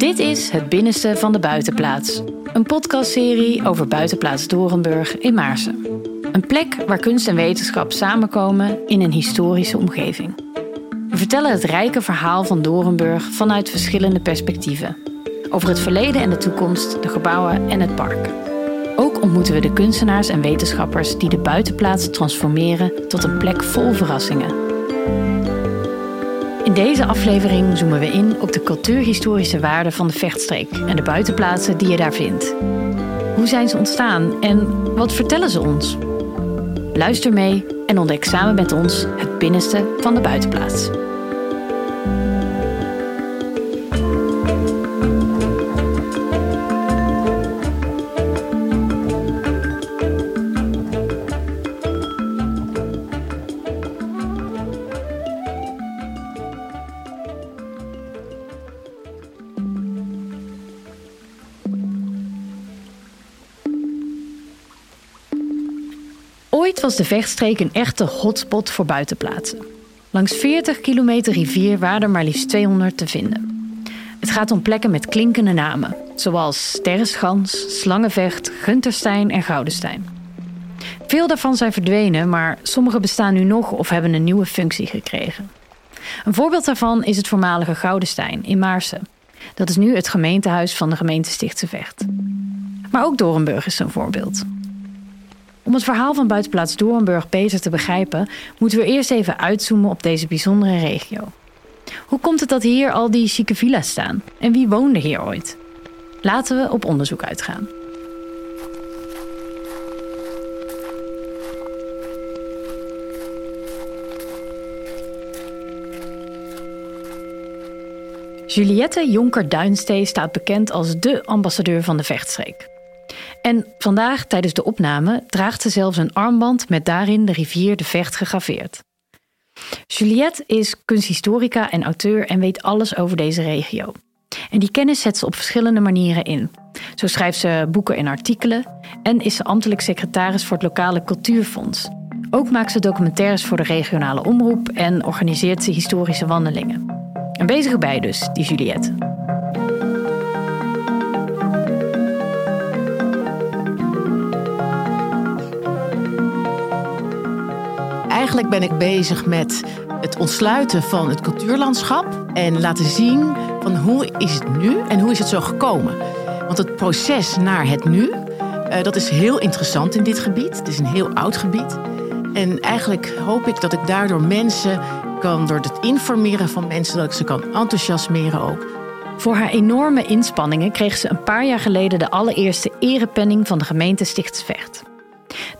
Dit is Het Binnenste van de Buitenplaats. Een podcastserie over Buitenplaats Dorenburg in Maarsen. Een plek waar kunst en wetenschap samenkomen in een historische omgeving. We vertellen het rijke verhaal van Dorenburg vanuit verschillende perspectieven. Over het verleden en de toekomst, de gebouwen en het park. Ook ontmoeten we de kunstenaars en wetenschappers die de buitenplaats transformeren tot een plek vol verrassingen. In deze aflevering zoomen we in op de cultuurhistorische waarden van de vechtstreek en de buitenplaatsen die je daar vindt. Hoe zijn ze ontstaan en wat vertellen ze ons? Luister mee en ontdek samen met ons het binnenste van de buitenplaats. De vechtstreek een echte hotspot voor buitenplaatsen. Langs 40 kilometer rivier waren er maar liefst 200 te vinden. Het gaat om plekken met klinkende namen, zoals Sterrenschans, Slangenvecht, Gunterstein en Goudenstein. Veel daarvan zijn verdwenen, maar sommige bestaan nu nog of hebben een nieuwe functie gekregen. Een voorbeeld daarvan is het voormalige Goudenstein in Maarsen. Dat is nu het gemeentehuis van de gemeente Stichtse Vecht. Maar ook Dorenburg is een voorbeeld. Om het verhaal van buitenplaats Doornburg beter te begrijpen, moeten we eerst even uitzoomen op deze bijzondere regio. Hoe komt het dat hier al die chique villa's staan? En wie woonde hier ooit? Laten we op onderzoek uitgaan. Juliette Jonker-Duinstee staat bekend als de ambassadeur van de vechtstreek. En vandaag, tijdens de opname, draagt ze zelfs een armband met daarin de rivier de Vecht gegraveerd. Juliette is kunsthistorica en auteur en weet alles over deze regio. En die kennis zet ze op verschillende manieren in. Zo schrijft ze boeken en artikelen en is ze ambtelijk secretaris voor het lokale cultuurfonds. Ook maakt ze documentaires voor de regionale omroep en organiseert ze historische wandelingen. Een bezige bij dus, die Juliette. Eigenlijk ben ik bezig met het ontsluiten van het cultuurlandschap en laten zien van hoe is het nu en hoe is het zo gekomen. Want het proces naar het nu, uh, dat is heel interessant in dit gebied. Het is een heel oud gebied. En eigenlijk hoop ik dat ik daardoor mensen kan, door het informeren van mensen, dat ik ze kan enthousiasmeren ook. Voor haar enorme inspanningen kreeg ze een paar jaar geleden de allereerste erepenning van de gemeente Stichtsvecht.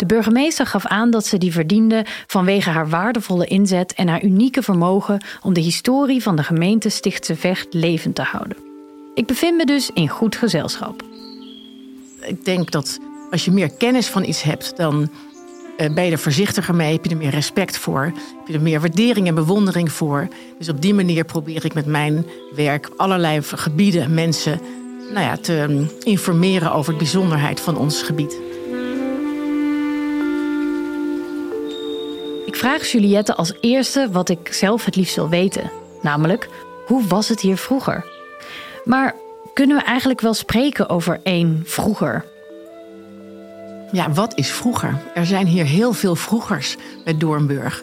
De burgemeester gaf aan dat ze die verdiende vanwege haar waardevolle inzet en haar unieke vermogen om de historie van de gemeente Stichtse Vecht levend te houden. Ik bevind me dus in goed gezelschap. Ik denk dat als je meer kennis van iets hebt, dan eh, ben je er voorzichtiger mee, heb je er meer respect voor, heb je er meer waardering en bewondering voor. Dus op die manier probeer ik met mijn werk allerlei gebieden, mensen nou ja, te mm, informeren over de bijzonderheid van ons gebied. Vraag Juliette als eerste wat ik zelf het liefst wil weten. Namelijk, hoe was het hier vroeger? Maar kunnen we eigenlijk wel spreken over één vroeger? Ja, wat is vroeger? Er zijn hier heel veel vroegers bij Doornburg.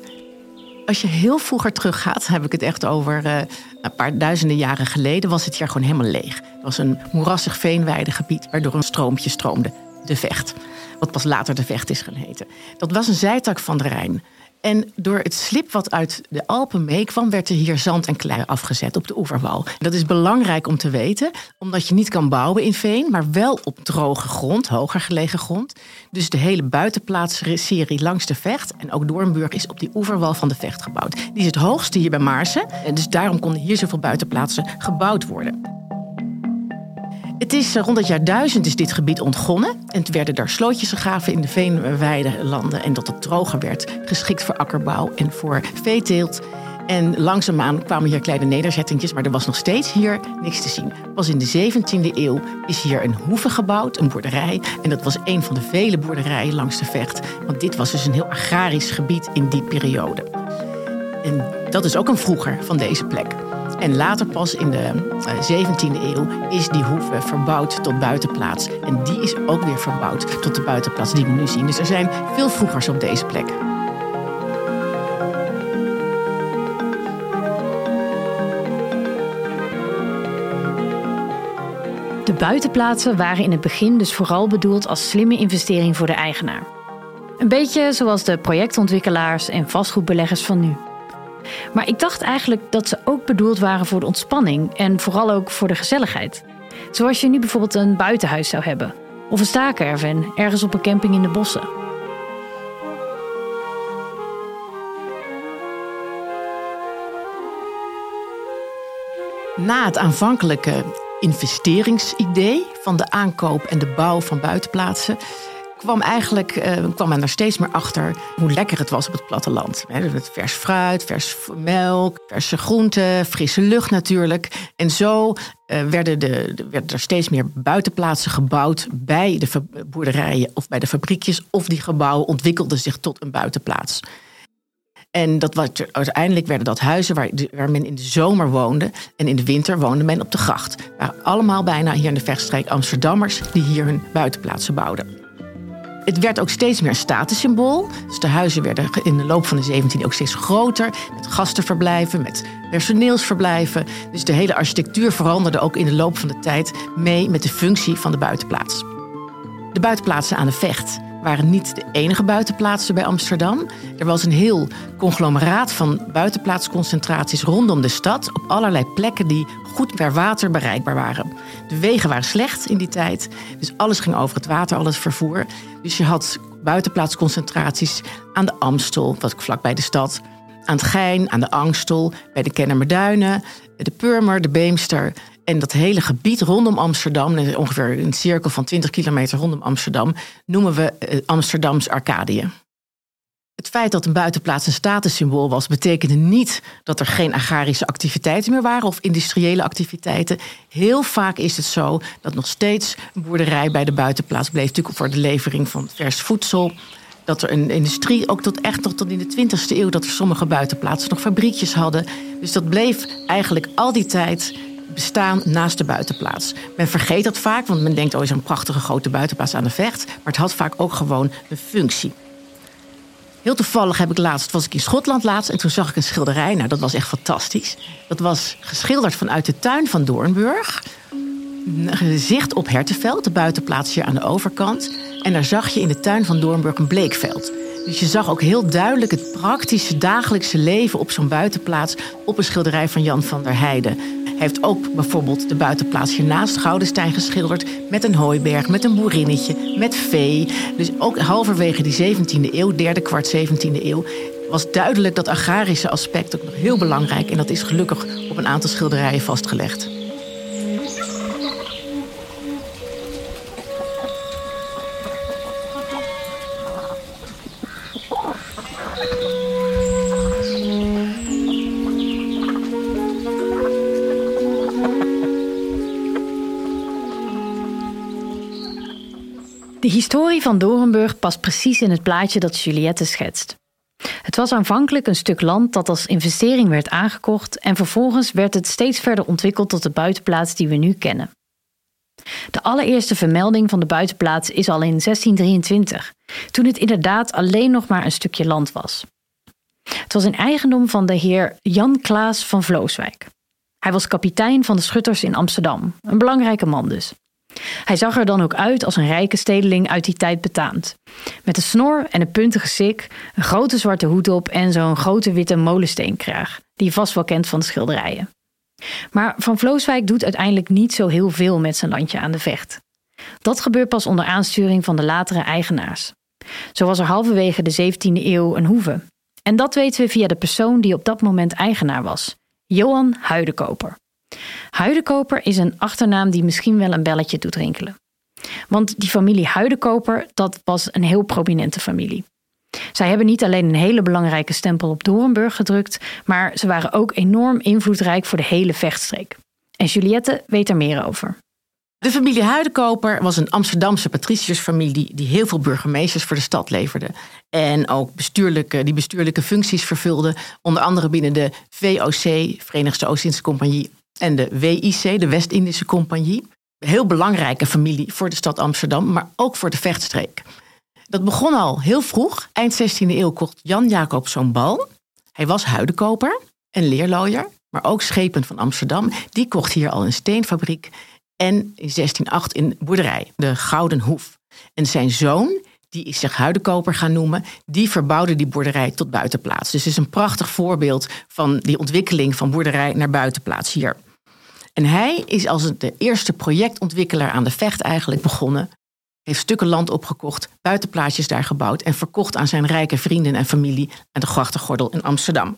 Als je heel vroeger teruggaat, heb ik het echt over uh, een paar duizenden jaren geleden, was het hier gewoon helemaal leeg. Het was een moerassig veenweidegebied waardoor een stroompje stroomde, de Vecht. Wat pas later de Vecht is gaan heten. Dat was een zijtak van de Rijn. En door het slip wat uit de Alpen meekwam, werd er hier zand en klei afgezet op de oeverwal. Dat is belangrijk om te weten, omdat je niet kan bouwen in veen, maar wel op droge grond, hoger gelegen grond. Dus de hele buitenplaatsserie langs de Vecht en ook Doornburg is op die oeverwal van de Vecht gebouwd. Die is het hoogste hier bij Maarsen. En dus daarom konden hier zoveel buitenplaatsen gebouwd worden. Het is eh, rond het jaar 1000 is dit gebied ontgonnen. En het werden daar slootjes gegraven in de veenweide-landen. En dat het droger werd, geschikt voor akkerbouw en voor veeteelt. En langzaamaan kwamen hier kleine nederzettingjes, maar er was nog steeds hier niks te zien. Pas in de 17e eeuw is hier een hoeve gebouwd, een boerderij. En dat was een van de vele boerderijen langs de vecht. Want dit was dus een heel agrarisch gebied in die periode. En dat is ook een vroeger van deze plek. En later pas in de 17e eh, eeuw is die hoeve verbouwd tot buitenplaats. En die is ook weer verbouwd tot de buitenplaats die we nu zien. Dus er zijn veel vroegers op deze plek. De buitenplaatsen waren in het begin dus vooral bedoeld als slimme investering voor de eigenaar. Een beetje zoals de projectontwikkelaars en vastgoedbeleggers van nu. Maar ik dacht eigenlijk dat ze ook bedoeld waren voor de ontspanning en vooral ook voor de gezelligheid. Zoals je nu bijvoorbeeld een buitenhuis zou hebben, of een staakerven ergens op een camping in de bossen. Na het aanvankelijke investeringsidee van de aankoop en de bouw van buitenplaatsen kwam eigenlijk uh, kwam men er steeds meer achter hoe lekker het was op het platteland. Vers fruit, vers melk, verse groenten, frisse lucht natuurlijk. En zo uh, werden, de, er steeds meer buitenplaatsen gebouwd bij de boerderijen of bij de fabriekjes. Of die gebouwen ontwikkelden zich tot een buitenplaats. En dat was, uiteindelijk werden dat huizen waar, waar, men in de zomer woonde. En in de winter woonde men op de gracht. Waren allemaal bijna hier in de vechtstreek Amsterdammers die hier hun buitenplaatsen bouwden. Het werd ook steeds meer statussymbool. Dus de huizen werden in de loop van de 17e ook steeds groter. Met gastenverblijven, met personeelsverblijven. Dus de hele architectuur veranderde ook in de loop van de tijd mee met de functie van de buitenplaats. De buitenplaatsen aan de vecht waren niet de enige buitenplaatsen bij Amsterdam. Er was een heel conglomeraat van buitenplaatsconcentraties rondom de stad. Op allerlei plekken die goed per water bereikbaar waren. De wegen waren slecht in die tijd. Dus alles ging over het water, al het vervoer. Dus je had buitenplaatsconcentraties aan de Amstel, wat vlak bij de stad. Aan het Gein, aan de Angstel, bij de Kennemerduinen, de Purmer, de Beemster. En dat hele gebied rondom Amsterdam, ongeveer een cirkel van 20 kilometer rondom Amsterdam, noemen we eh, Amsterdams Arcadië. Het feit dat een buitenplaats een statussymbool was, betekende niet dat er geen agrarische activiteiten meer waren of industriële activiteiten. Heel vaak is het zo dat nog steeds een boerderij bij de buitenplaats bleef, natuurlijk voor de levering van vers voedsel. Dat er een industrie, ook tot echt tot in de 20e eeuw, dat er sommige buitenplaatsen nog fabriekjes hadden. Dus dat bleef eigenlijk al die tijd bestaan naast de buitenplaats. Men vergeet dat vaak, want men denkt, oh, is een prachtige grote buitenplaats aan de vecht. Maar het had vaak ook gewoon een functie. Heel toevallig heb ik laatst, was ik in Schotland laatst en toen zag ik een schilderij. Nou, dat was echt fantastisch. Dat was geschilderd vanuit de tuin van Doornburg. Zicht op Hertenveld, de buitenplaats hier aan de overkant. En daar zag je in de tuin van Doornburg een bleekveld. Dus je zag ook heel duidelijk het praktische dagelijkse leven op zo'n buitenplaats op een schilderij van Jan van der Heijden. Hij heeft ook bijvoorbeeld de buitenplaats hiernaast Goudenstein geschilderd met een hooiberg, met een boerinnetje, met vee. Dus ook halverwege die 17e eeuw, derde kwart 17e eeuw, was duidelijk dat agrarische aspect ook nog heel belangrijk en dat is gelukkig op een aantal schilderijen vastgelegd. De historie van Dorenburg past precies in het plaatje dat Juliette schetst. Het was aanvankelijk een stuk land dat als investering werd aangekocht en vervolgens werd het steeds verder ontwikkeld tot de buitenplaats die we nu kennen. De allereerste vermelding van de buitenplaats is al in 1623, toen het inderdaad alleen nog maar een stukje land was. Het was een eigendom van de heer Jan Klaas van Vlooswijk. Hij was kapitein van de schutters in Amsterdam, een belangrijke man dus. Hij zag er dan ook uit als een rijke stedeling uit die tijd betaamt. Met een snor en een puntige sik, een grote zwarte hoed op en zo'n grote witte molensteenkraag, die je vast wel kent van de schilderijen. Maar Van Vlooswijk doet uiteindelijk niet zo heel veel met zijn landje aan de vecht. Dat gebeurt pas onder aansturing van de latere eigenaars. Zo was er halverwege de 17e eeuw een hoeve. En dat weten we via de persoon die op dat moment eigenaar was, Johan Huidekoper. Huidekoper is een achternaam die misschien wel een belletje doet rinkelen. Want die familie Huidekoper, dat was een heel prominente familie. Zij hebben niet alleen een hele belangrijke stempel op Doornburg gedrukt, maar ze waren ook enorm invloedrijk voor de hele vechtstreek. En Juliette weet er meer over. De familie Huidenkoper was een Amsterdamse patriciërsfamilie die heel veel burgemeesters voor de stad leverde. En ook bestuurlijke, die bestuurlijke functies vervulde, onder andere binnen de VOC, Verenigde Oost-Indische Compagnie, en de WIC, de West-Indische Compagnie. Heel belangrijke familie voor de stad Amsterdam, maar ook voor de vechtstreek. Dat begon al heel vroeg. Eind 16e eeuw kocht Jan Jacob zo'n bal. Hij was huidenkoper en leerlooier, maar ook schepen van Amsterdam. Die kocht hier al een steenfabriek en in 1608 in boerderij, de Gouden Hoef. En zijn zoon, die is zich huidenkoper gaan noemen, die verbouwde die boerderij tot buitenplaats. Dus het is een prachtig voorbeeld van die ontwikkeling van boerderij naar buitenplaats hier. En hij is als de eerste projectontwikkelaar aan de vecht eigenlijk begonnen. Heeft stukken land opgekocht, buitenplaatsjes daar gebouwd en verkocht aan zijn rijke vrienden en familie aan de grachtengordel in Amsterdam.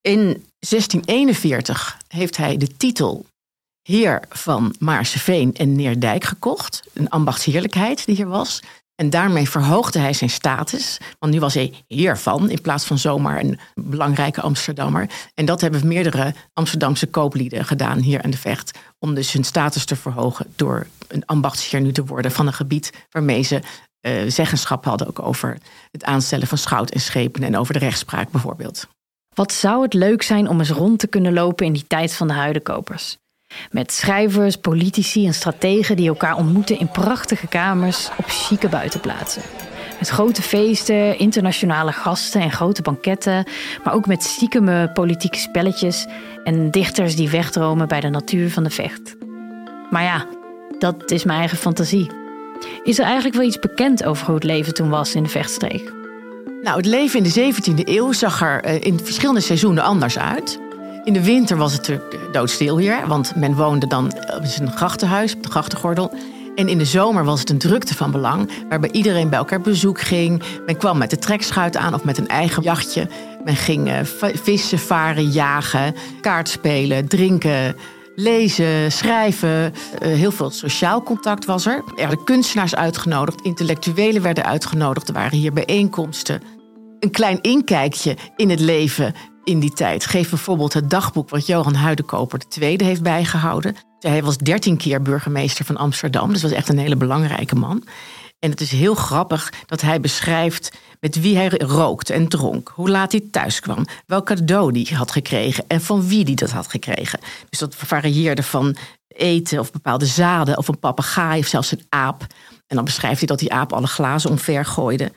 In 1641 heeft hij de titel heer van Maarseveen en Neerdijk gekocht. Een ambachtsheerlijkheid die hier was. En daarmee verhoogde hij zijn status. Want nu was hij heer van, in plaats van zomaar een belangrijke Amsterdammer. En dat hebben meerdere Amsterdamse kooplieden gedaan hier in de Vecht. Om dus hun status te verhogen door een ambachtsheer nu te worden van een gebied waarmee ze uh, zeggenschap hadden ook over het aanstellen van schout en schepen en over de rechtspraak bijvoorbeeld. Wat zou het leuk zijn om eens rond te kunnen lopen in die tijd van de huidenkopers? Met schrijvers, politici en strategen die elkaar ontmoeten in prachtige kamers op chique buitenplaatsen. Met grote feesten, internationale gasten en grote banketten, maar ook met stiekeme politieke spelletjes en dichters die wegdromen bij de natuur van de vecht. Maar ja, dat is mijn eigen fantasie. Is er eigenlijk wel iets bekend over hoe het leven toen was in de vechtstreek? Nou, het leven in de 17e eeuw zag er eh, in verschillende seizoenen anders uit. In de winter was het doodstil hier, want men woonde dan in een grachtenhuis op de grachtengordel. En in de zomer was het een drukte van belang, waarbij iedereen bij elkaar bezoek ging. Men kwam met de trekschuit aan of met een eigen jachtje. Men ging uh, vissen, varen, jagen, kaartspelen, drinken, lezen, schrijven. Uh, heel veel sociaal contact was er. Er werden kunstenaars uitgenodigd, intellectuelen werden uitgenodigd. Er waren hier bijeenkomsten. Een klein inkijkje in het leven in die tijd. Geef bijvoorbeeld het dagboek wat Johan Huidenkoper II heeft bijgehouden. Hij was dertien keer burgemeester van Amsterdam, dus was echt een hele belangrijke man. En het is heel grappig dat hij beschrijft met wie hij rookte en dronk, hoe laat hij thuis kwam, welk cadeau hij had gekregen en van wie hij dat had gekregen. Dus dat varieerde van eten of bepaalde zaden of een papegaai of zelfs een aap. En dan beschrijft hij dat die aap alle glazen omver gooide.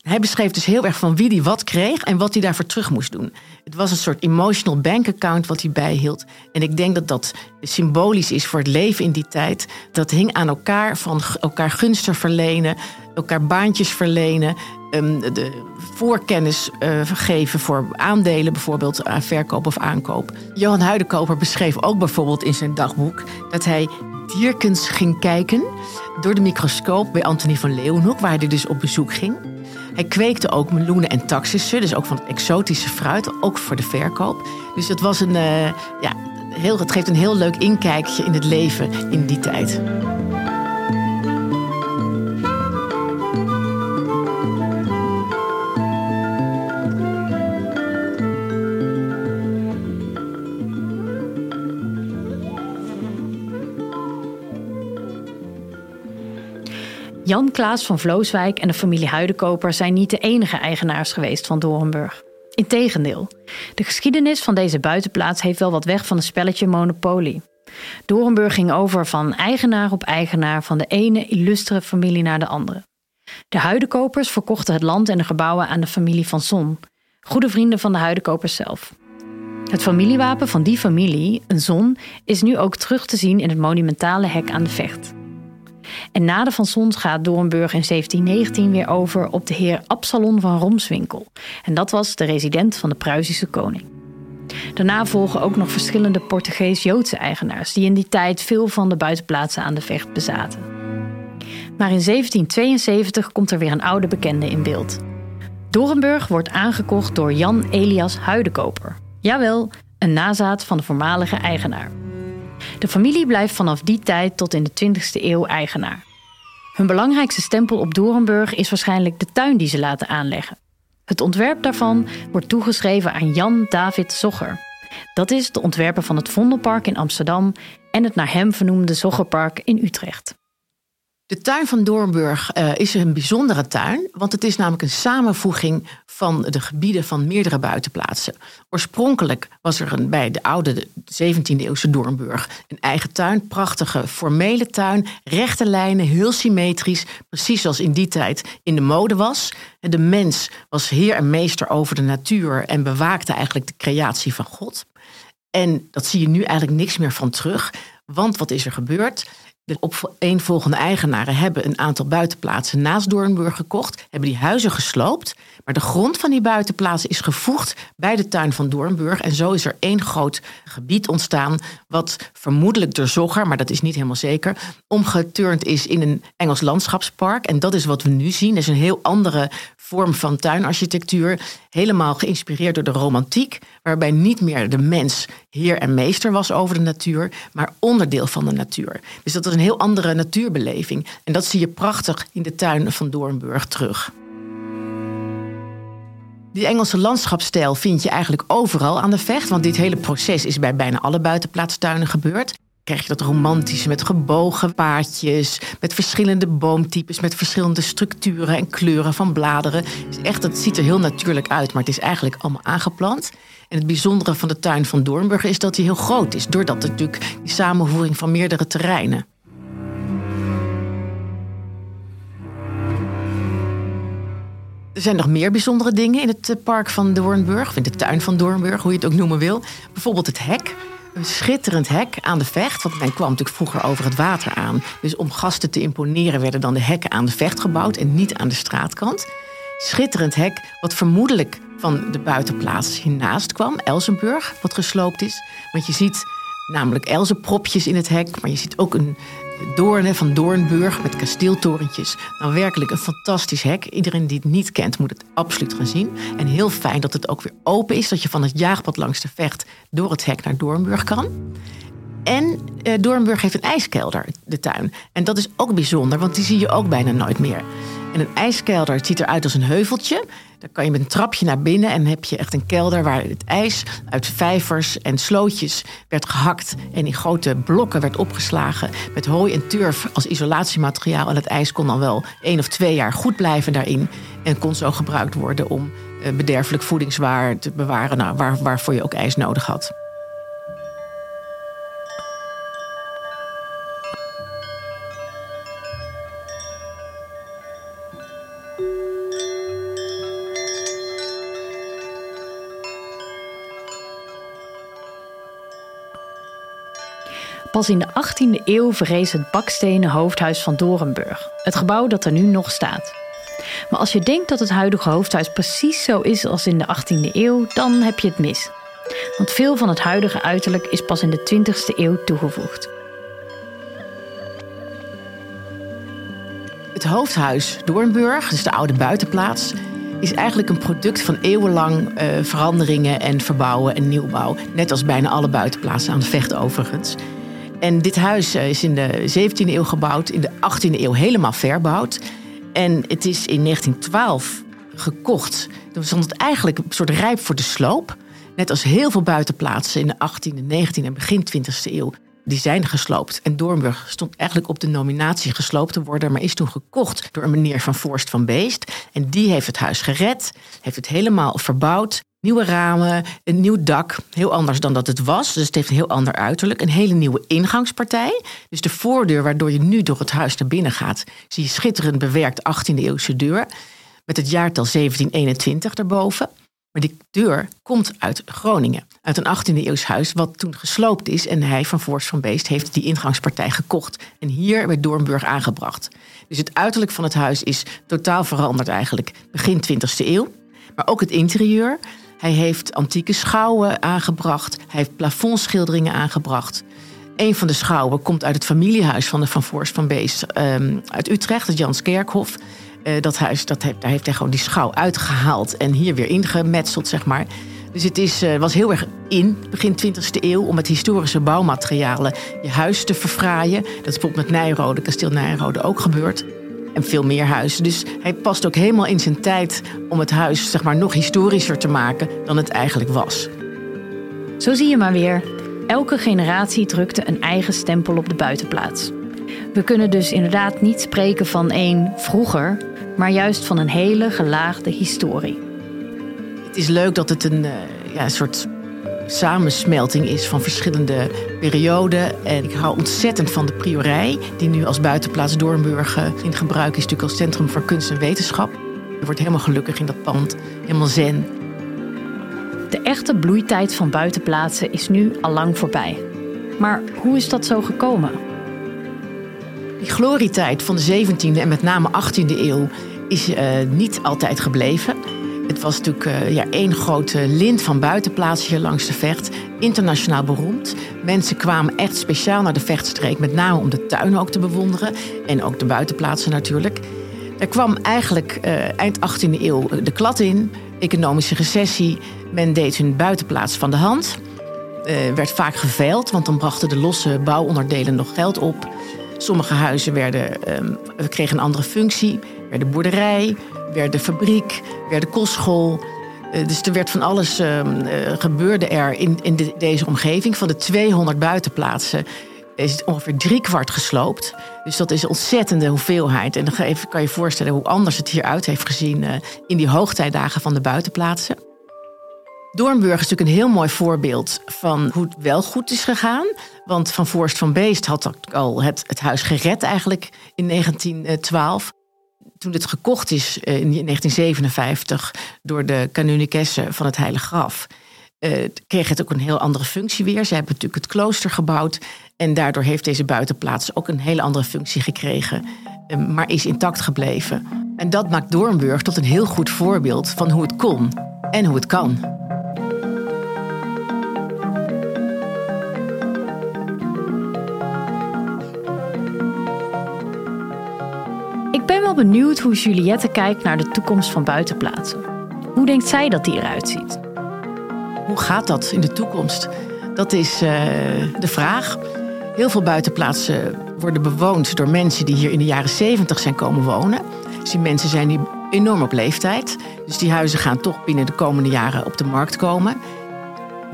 Hij beschreef dus heel erg van wie hij wat kreeg en wat hij daarvoor terug moest doen. Het was een soort emotional bank account wat hij bijhield. En ik denk dat dat symbolisch is voor het leven in die tijd. Dat hing aan elkaar van elkaar gunsten verlenen, elkaar baantjes verlenen, ehm, de voorkennis uh, geven voor aandelen, bijvoorbeeld aan verkoop of aankoop. Johan Huidenkoper beschreef ook bijvoorbeeld in zijn dagboek dat hij dierkens ging kijken door de microscoop bij Antonie van Leeuwenhoek, waar hij dus op bezoek ging. Hij kweekte ook meloenen en taxissen, dus ook van het exotische fruit, ook voor de verkoop. Dus het, was een, uh, ja, heel, het geeft een heel leuk inkijkje in het leven in die tijd. Jan Klaas van Vlooswijk en de familie Huidenkoper zijn niet de enige eigenaars geweest van Doornburg. Integendeel, de geschiedenis van deze buitenplaats heeft wel wat weg van een spelletje Monopoly. Doornburg ging over van eigenaar op eigenaar van de ene illustere familie naar de andere. De Huidenkopers verkochten het land en de gebouwen aan de familie van Zon, goede vrienden van de Huidenkopers zelf. Het familiewapen van die familie, een zon, is nu ook terug te zien in het monumentale hek aan de Vecht. En na de Van Sons gaat Doornburg in 1719 weer over op de heer Absalon van Romswinkel. En dat was de resident van de Pruisische koning. Daarna volgen ook nog verschillende Portugees-Joodse eigenaars die in die tijd veel van de buitenplaatsen aan de vecht bezaten. Maar in 1772 komt er weer een oude bekende in beeld. Doornburg wordt aangekocht door Jan Elias Huidenkoper. Jawel, een nazaat van de voormalige eigenaar. De familie blijft vanaf die tijd tot in de 20e eeuw eigenaar. Hun belangrijkste stempel op Doornburg is waarschijnlijk de tuin die ze laten aanleggen. Het ontwerp daarvan wordt toegeschreven aan Jan David Zogger. Dat is de ontwerper van het Vondelpark in Amsterdam en het naar hem vernoemde Zoggerpark in Utrecht. De tuin van Doornburg uh, is een bijzondere tuin, want het is namelijk een samenvoeging van de gebieden van meerdere buitenplaatsen. Oorspronkelijk was er bij de oude 17e-eeuwse Doornburg een eigen tuin, prachtige formele tuin, rechte lijnen, heel symmetrisch, precies zoals in die tijd in de mode was. De mens was heer en meester over de natuur en bewaakte eigenlijk de creatie van God. En dat zie je nu eigenlijk niks meer van terug. Want wat is er gebeurd? De opeenvolgende eigenaren hebben een aantal buitenplaatsen naast Doornburg gekocht, hebben die huizen gesloopt. Maar de grond van die buitenplaatsen is gevoegd bij de tuin van Doornburg. En zo is er één groot gebied ontstaan, wat vermoedelijk door Zogger, maar dat is niet helemaal zeker, omgeturnd is in een Engels landschapspark. En dat is wat we nu zien. Dat is een heel andere vorm van tuinarchitectuur. Helemaal geïnspireerd door de romantiek, waarbij niet meer de mens heer en meester was over de natuur, maar onderdeel van de natuur. Dus dat is een heel andere natuurbeleving. En dat zie je prachtig in de tuin van Doornburg terug. Die Engelse landschapsstijl vind je eigenlijk overal aan de vecht. Want dit hele proces is bij bijna alle buitenplaatstuinen gebeurd. Krijg je dat romantische met gebogen paadjes, met verschillende boomtypes, met verschillende structuren en kleuren van bladeren. Echt, het ziet er heel natuurlijk uit, maar het is eigenlijk allemaal aangeplant. En het bijzondere van de tuin van Doornburg is dat hij heel groot is, doordat het natuurlijk die samenvoering van meerdere terreinen. Er zijn nog meer bijzondere dingen in het eh, park van Doornburg, in de tuin van Doornburg, hoe je het ook noemen wil. Bijvoorbeeld het hek. Een schitterend hek aan de vecht, want men kwam natuurlijk vroeger over het water aan. Dus om gasten te imponeren werden dan de hekken aan de vecht gebouwd en niet aan de straatkant. Schitterend hek, wat vermoedelijk van de buitenplaats hiernaast kwam, Elsenburg, wat gesloopt is. Want je ziet namelijk elzenpropjes in het hek, maar je ziet ook een Doorn van Doornburg met kasteeltorentjes. Nou, werkelijk een fantastisch hek. Iedereen die het niet kent, moet het absoluut gaan zien. En heel fijn dat het ook weer open is, dat je van het jaagpad langs de vecht door het hek naar Doornburg kan. En eh, Doornburg heeft een ijskelder, de tuin. En dat is ook bijzonder, want die zie je ook bijna nooit meer. En een ijskelder ziet eruit als een heuveltje. Dan kan je met een trapje naar binnen en heb je echt een kelder waar het ijs uit vijvers en slootjes werd gehakt en in grote blokken werd opgeslagen met hooi en turf als isolatiemateriaal. En het ijs kon dan wel één of twee jaar goed blijven daarin en kon zo gebruikt worden om eh, bederfelijk voedingswaar te bewaren, nou, waar, waarvoor je ook ijs nodig had. Pas in de 18e eeuw verrees het bakstenen hoofdhuis van Dorenburg, het gebouw dat er nu nog staat. Maar als je denkt dat het huidige hoofdhuis precies zo is als in de 18e eeuw, dan heb je het mis. Want veel van het huidige uiterlijk is pas in de 20e eeuw toegevoegd. Het hoofdhuis Doornburg, dus de oude buitenplaats, is eigenlijk een product van eeuwenlang uh, veranderingen en verbouwen en nieuwbouw. Net als bijna alle buitenplaatsen aan de vecht overigens. En dit huis eh, is in de 17e eeuw gebouwd, in de 18e eeuw helemaal verbouwd. En het is in 1912 gekocht. Toen stond het eigenlijk een soort rijp voor de sloop. Net als heel veel buitenplaatsen in de 18e, 19e en begin 20e eeuw. Die zijn gesloopt. En Doornburg stond eigenlijk op de nominatie gesloopt te worden. Maar is toen gekocht door een meneer van Voorst van Beest. En die heeft het huis gered. Heeft het helemaal verbouwd. Nieuwe ramen, een nieuw dak. Heel anders dan dat het was. Dus het heeft een heel ander uiterlijk. Een hele nieuwe ingangspartij. Dus de voordeur waardoor je nu door het huis naar binnen gaat. Zie je schitterend bewerkt 18e eeuwse deur. Met het jaartal 1721 daarboven. Maar die deur komt uit Groningen. Uit een 18e eeuws huis wat toen gesloopt is. En hij van Voorst van Beest heeft die ingangspartij gekocht. En hier werd Doornburg aangebracht. Dus het uiterlijk van het huis is totaal veranderd eigenlijk. Begin 20e eeuw. Maar ook het interieur. Hij heeft antieke schouwen aangebracht. Hij heeft plafondschilderingen aangebracht. Een van de schouwen komt uit het familiehuis van de Van Voorst van Bees um, uit Utrecht, het Janskerkhof. Uh, dat huis, dat heeft, daar heeft hij gewoon die schouw uitgehaald en hier weer ingemetseld, zeg maar. Dus het is, uh, was heel erg in, begin 20e eeuw, om met historische bouwmaterialen je huis te verfraaien. Dat is bijvoorbeeld met Nijrode, kasteel Nijrode ook gebeurd en veel meer huizen. Dus hij past ook helemaal in zijn tijd om het huis zeg maar, nog historischer te maken dan het eigenlijk was. Zo zie je maar weer. Elke generatie drukte een eigen stempel op de buitenplaats. We kunnen dus inderdaad niet spreken van één vroeger, maar juist van een hele gelaagde historie. Het is leuk dat het een, uh, ja, soort samensmelting is van verschillende perioden. En ik hou ontzettend van de priorij, die nu als buitenplaats Doornburg in gebruik is, natuurlijk als centrum voor kunst en wetenschap. Je wordt helemaal gelukkig in dat pand, helemaal zen. De echte bloeitijd van buitenplaatsen is nu al lang voorbij. Maar hoe is dat zo gekomen? Die glorietijd van de 17e en met name 18e eeuw is uh, niet altijd gebleven. Het was natuurlijk uh, ja, één grote lint van buitenplaatsen hier langs de vecht. Internationaal beroemd. Mensen kwamen echt speciaal naar de vechtstreek, met name om de tuinen ook te bewonderen. En ook de buitenplaatsen natuurlijk. Er kwam eigenlijk uh, eind 18e eeuw de klad in. Economische recessie. Men deed hun buitenplaats van de hand. Uh, werd vaak geveild, want dan brachten de losse bouwonderdelen nog geld op. Sommige huizen werden, um, kregen een andere functie. Werden boerderij, werden fabriek, werden kostschool. Uh, dus er werd van alles uh, gebeurde er in, in de, deze omgeving. Van de 200 buitenplaatsen is het ongeveer driekwart gesloopt. Dus dat is een ontzettende hoeveelheid. En dan kan je je voorstellen hoe anders het hieruit heeft gezien uh, in die hoogtijdagen van de buitenplaatsen. Doornburg is natuurlijk een heel mooi voorbeeld van hoe het wel goed is gegaan. Want Van Voorst van Beest had al het, het huis gered eigenlijk in 1912 toen het gekocht is in 1957 door de kanunikessen van het Heilige Graf, uh, kreeg het ook een heel andere functie weer. Ze hebben natuurlijk het klooster gebouwd en daardoor heeft deze buitenplaats ook een hele andere functie gekregen, uh, maar is intact gebleven. En dat maakt Doornburg tot een heel goed voorbeeld van hoe het kon en hoe het kan. Benieuwd hoe Juliette kijkt naar de toekomst van buitenplaatsen. Hoe denkt zij dat die eruit ziet? Hoe gaat dat in de toekomst? Dat is uh, de vraag. Heel veel buitenplaatsen worden bewoond door mensen die hier in de jaren 70 zijn komen wonen. Dus die mensen zijn nu enorm op leeftijd. Dus die huizen gaan toch binnen de komende jaren op de markt komen.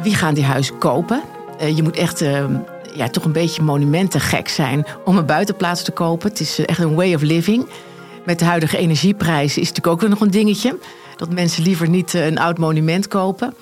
Wie gaan die huizen kopen? Uh, je moet echt uh, ja, toch een beetje monumentengek zijn om een buitenplaats te kopen. Het is echt een way of living. Met de huidige energieprijzen is natuurlijk ook weer nog een dingetje. Dat mensen liever niet een oud monument kopen.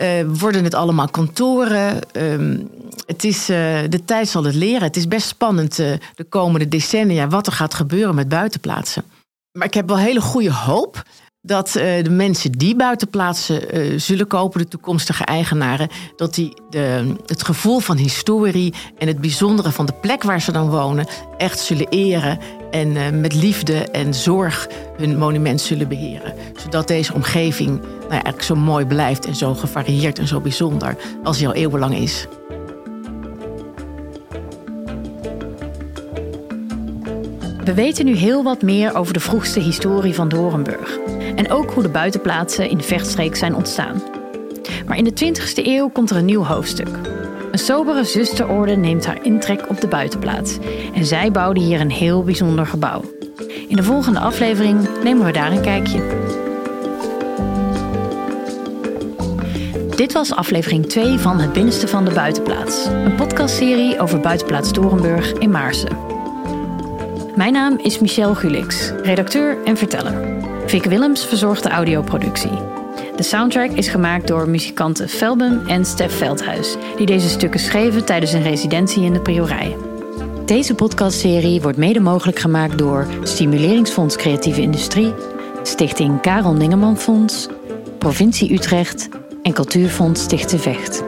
Uh, worden het allemaal kantoren? Uh, het is, uh, de tijd zal het leren. Het is best spannend de komende decennia wat er gaat gebeuren met buitenplaatsen. Maar ik heb wel hele goede hoop dat uh, de mensen die buitenplaatsen uh, zullen kopen, de toekomstige eigenaren, dat die de, het gevoel van historie en het bijzondere van de plek waar ze dan wonen echt zullen eren en uh, met liefde en zorg hun monument zullen beheren. Zodat deze omgeving nou eigenlijk zo mooi blijft en zo gevarieerd en zo bijzonder als die al eeuwenlang is. We weten nu heel wat meer over de vroegste historie van Dorenburg. En ook hoe de buitenplaatsen in de vechtstreek zijn ontstaan. Maar in de 20e eeuw komt er een nieuw hoofdstuk. Een sobere zusterorde neemt haar intrek op de buitenplaats. En zij bouwde hier een heel bijzonder gebouw. In de volgende aflevering nemen we daar een kijkje. Dit was aflevering 2 van Het Binnenste van de Buitenplaats. Een podcastserie over Buitenplaats Dorenburg in Maarsen. Mijn naam is Michelle Gulix, redacteur en verteller. Vic Willems verzorgt de audioproductie. De soundtrack is gemaakt door muzikanten Felbum en Stef Veldhuis, die deze stukken schreven tijdens een residentie in de Priorij. Deze podcastserie wordt mede mogelijk gemaakt door Stimuleringsfonds Creatieve Industrie, Stichting Karel Ningeman Fonds, Provincie Utrecht en Cultuurfonds Stichte Vecht.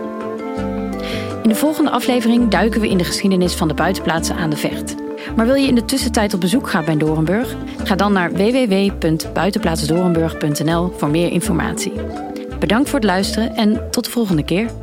In de volgende aflevering duiken we in de geschiedenis van de buitenplaatsen aan de Vecht. Maar wil je in de tussentijd op bezoek gaan bij Dorenburg? Ga dan naar www.buitenplaatsdorenburg.nl voor meer informatie. Bedankt voor het luisteren en tot de volgende keer.